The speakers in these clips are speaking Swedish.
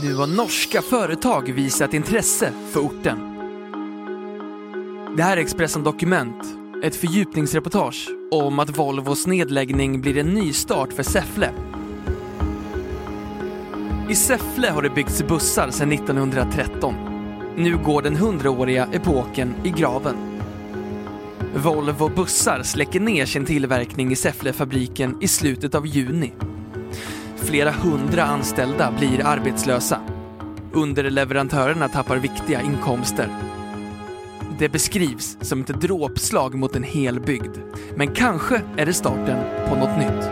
Nu har norska företag visat intresse för orten. Det här är Expressen Dokument, ett fördjupningsreportage om att Volvos nedläggning blir en nystart för Säffle. I Säffle har det byggts bussar sedan 1913. Nu går den hundraåriga epoken i graven. Volvo Bussar släcker ner sin tillverkning i Säfflefabriken i slutet av juni. Flera hundra anställda blir arbetslösa. Underleverantörerna tappar viktiga inkomster. Det beskrivs som ett dråpslag mot en hel bygd. Men kanske är det starten på något nytt.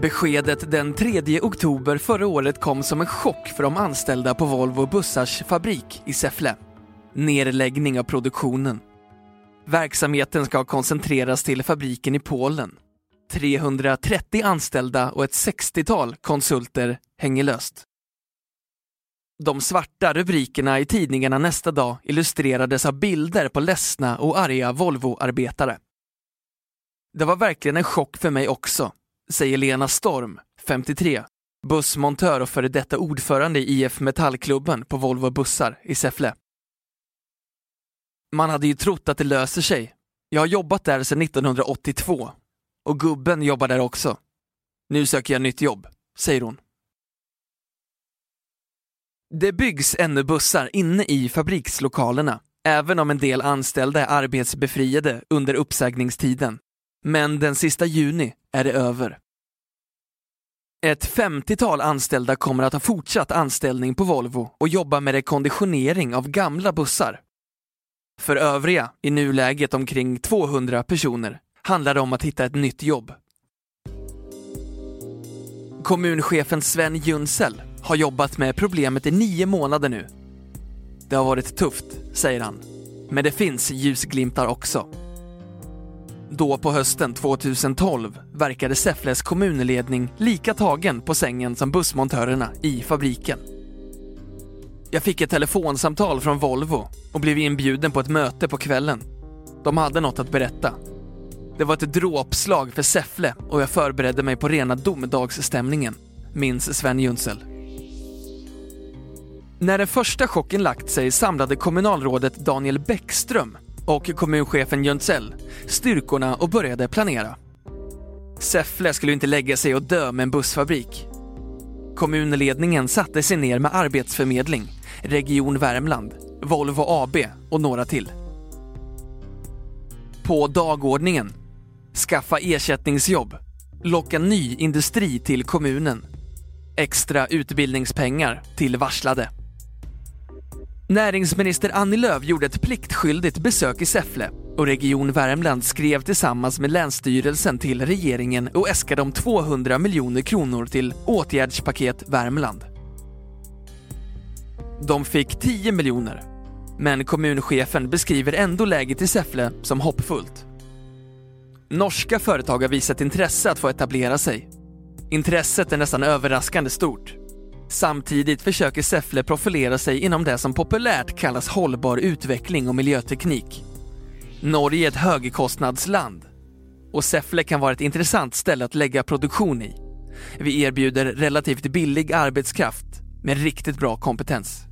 Beskedet den 3 oktober förra året kom som en chock för de anställda på Volvo Bussars fabrik i Säffle. Nedläggning av produktionen. Verksamheten ska koncentreras till fabriken i Polen. 330 anställda och ett 60-tal konsulter hänger löst. De svarta rubrikerna i tidningarna nästa dag illustrerades av bilder på ledsna och arga Volvo-arbetare. Det var verkligen en chock för mig också, säger Lena Storm, 53, bussmontör och före detta ordförande i IF Metallklubben på Volvo Bussar i Säffle. Man hade ju trott att det löser sig. Jag har jobbat där sedan 1982 och gubben jobbar där också. Nu söker jag nytt jobb, säger hon. Det byggs ännu bussar inne i fabrikslokalerna, även om en del anställda är arbetsbefriade under uppsägningstiden. Men den sista juni är det över. Ett 50-tal anställda kommer att ha fortsatt anställning på Volvo och jobba med rekonditionering av gamla bussar. För övriga, i nuläget omkring 200 personer, handlar det om att hitta ett nytt jobb. Kommunchefen Sven Junsel har jobbat med problemet i nio månader nu. Det har varit tufft, säger han. Men det finns ljusglimtar också. Då på hösten 2012 verkade Säffles kommunledning lika tagen på sängen som bussmontörerna i fabriken. Jag fick ett telefonsamtal från Volvo och blev inbjuden på ett möte på kvällen. De hade något att berätta. Det var ett dråpslag för Säffle och jag förberedde mig på rena domedagsstämningen, minns Sven Junsel. När den första chocken lagt sig samlade kommunalrådet Daniel Bäckström och kommunchefen Juntzell styrkorna och började planera. Säffle skulle inte lägga sig och dö med en bussfabrik. Kommunledningen satte sig ner med Arbetsförmedling, Region Värmland, Volvo AB och några till. På dagordningen skaffa ersättningsjobb, locka ny industri till kommunen, extra utbildningspengar till varslade. Näringsminister Annie Lööf gjorde ett pliktskyldigt besök i Säffle och Region Värmland skrev tillsammans med Länsstyrelsen till regeringen och äskade om 200 miljoner kronor till åtgärdspaket Värmland. De fick 10 miljoner, men kommunchefen beskriver ändå läget i Säffle som hoppfullt. Norska företag har visat intresse att få etablera sig. Intresset är nästan överraskande stort. Samtidigt försöker Säffle profilera sig inom det som populärt kallas hållbar utveckling och miljöteknik. Norge är ett högkostnadsland och Säffle kan vara ett intressant ställe att lägga produktion i. Vi erbjuder relativt billig arbetskraft med riktigt bra kompetens.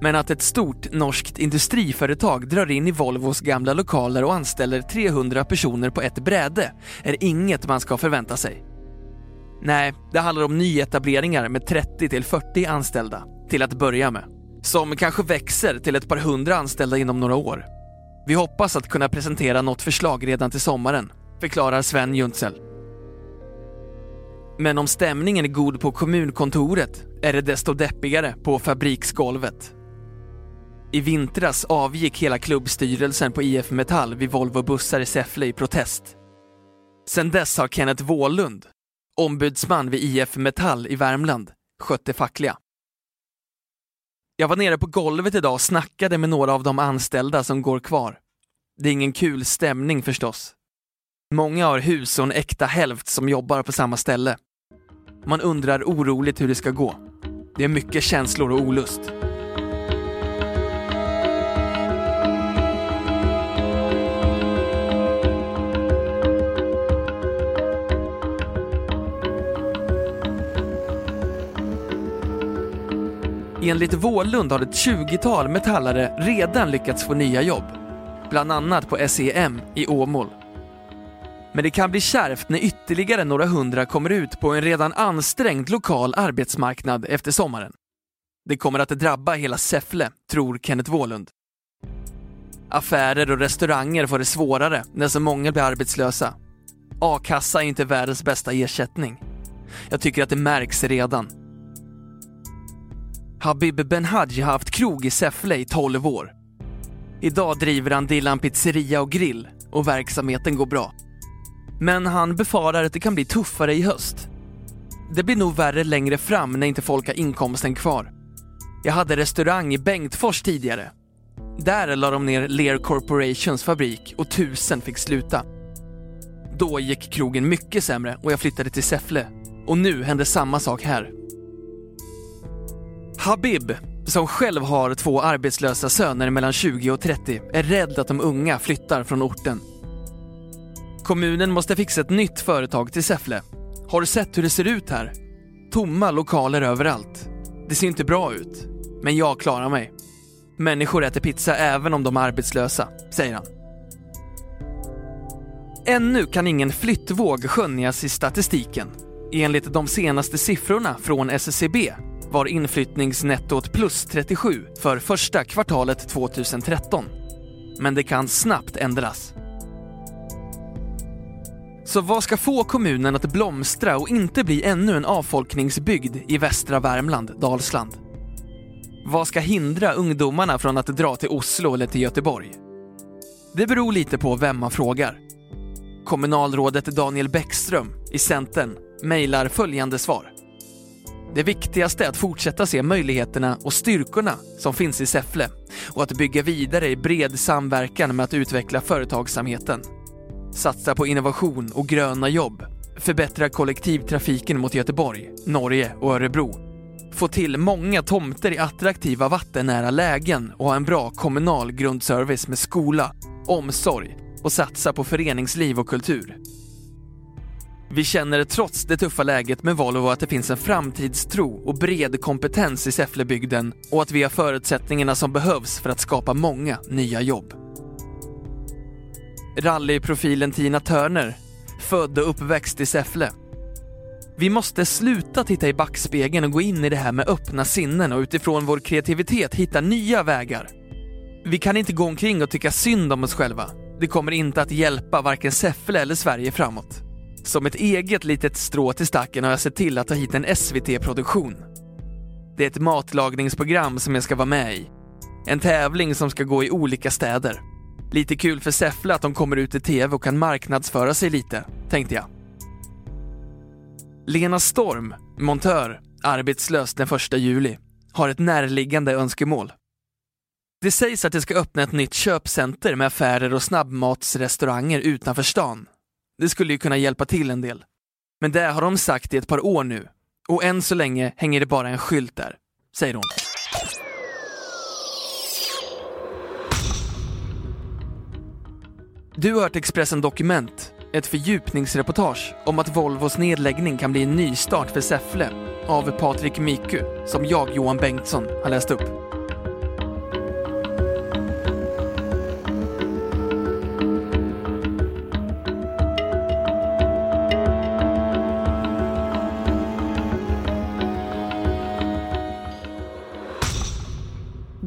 Men att ett stort norskt industriföretag drar in i Volvos gamla lokaler och anställer 300 personer på ett bräde är inget man ska förvänta sig. Nej, det handlar om nyetableringar med 30 till 40 anställda till att börja med. Som kanske växer till ett par hundra anställda inom några år. Vi hoppas att kunna presentera något förslag redan till sommaren, förklarar Sven Juntzell. Men om stämningen är god på kommunkontoret är det desto deppigare på fabriksgolvet. I vintras avgick hela klubbstyrelsen på IF Metall vid Volvo Bussar i Säffle i protest. Sedan dess har Kenneth Wåhlund, ombudsman vid IF Metall i Värmland, skött det fackliga. Jag var nere på golvet idag och snackade med några av de anställda som går kvar. Det är ingen kul stämning förstås. Många har hus och en äkta hälft som jobbar på samma ställe. Man undrar oroligt hur det ska gå. Det är mycket känslor och olust. Enligt Vålund har ett 20-tal metallare redan lyckats få nya jobb. Bland annat på SEM i Åmål. Men det kan bli kärvt när ytterligare några hundra kommer ut på en redan ansträngd lokal arbetsmarknad efter sommaren. Det kommer att drabba hela Säffle, tror Kenneth Wålund. Affärer och restauranger får det svårare när så många blir arbetslösa. A-kassa är inte världens bästa ersättning. Jag tycker att det märks redan. Habib Benhadji har haft krog i Säffle i 12 år. Idag driver han Dilan pizzeria och grill och verksamheten går bra. Men han befarar att det kan bli tuffare i höst. Det blir nog värre längre fram när inte folk har inkomsten kvar. Jag hade restaurang i Bengtfors tidigare. Där la de ner Lear Corporations fabrik och tusen fick sluta. Då gick krogen mycket sämre och jag flyttade till Säffle. Och nu händer samma sak här. Habib, som själv har två arbetslösa söner mellan 20 och 30, är rädd att de unga flyttar från orten. Kommunen måste fixa ett nytt företag till Säffle. Har du sett hur det ser ut här? Tomma lokaler överallt. Det ser inte bra ut. Men jag klarar mig. Människor äter pizza även om de är arbetslösa, säger han. Ännu kan ingen flyttvåg skönjas i statistiken. Enligt de senaste siffrorna från SCB var inflyttningsnettot plus 37 för första kvartalet 2013. Men det kan snabbt ändras. Så vad ska få kommunen att blomstra och inte bli ännu en avfolkningsbygd i västra Värmland, Dalsland? Vad ska hindra ungdomarna från att dra till Oslo eller till Göteborg? Det beror lite på vem man frågar. Kommunalrådet Daniel Bäckström i Centern mejlar följande svar. Det viktigaste är att fortsätta se möjligheterna och styrkorna som finns i Säffle och att bygga vidare i bred samverkan med att utveckla företagsamheten. Satsa på innovation och gröna jobb. Förbättra kollektivtrafiken mot Göteborg, Norge och Örebro. Få till många tomter i attraktiva vattennära lägen och ha en bra kommunal grundservice med skola, omsorg och satsa på föreningsliv och kultur. Vi känner trots det tuffa läget med Volvo att det finns en framtidstro och bred kompetens i Säfflebygden och att vi har förutsättningarna som behövs för att skapa många nya jobb. Rallyprofilen Tina Törner, född och uppväxt i Säffle. Vi måste sluta titta i backspegeln och gå in i det här med öppna sinnen och utifrån vår kreativitet hitta nya vägar. Vi kan inte gå omkring och tycka synd om oss själva. Det kommer inte att hjälpa varken Säffle eller Sverige framåt. Som ett eget litet strå till stacken har jag sett till att ta hit en SVT-produktion. Det är ett matlagningsprogram som jag ska vara med i. En tävling som ska gå i olika städer. Lite kul för Säffle att de kommer ut i TV och kan marknadsföra sig lite, tänkte jag. Lena Storm, montör, arbetslös den 1 juli, har ett närliggande önskemål. Det sägs att det ska öppna ett nytt köpcenter med affärer och snabbmatsrestauranger utanför stan. Det skulle ju kunna hjälpa till en del. Men det har de sagt i ett par år nu och än så länge hänger det bara en skylt där, säger hon. Du har hört Expressen Dokument, ett fördjupningsreportage om att Volvos nedläggning kan bli en nystart för Säffle av Patrik Miku, som jag, Johan Bengtsson, har läst upp.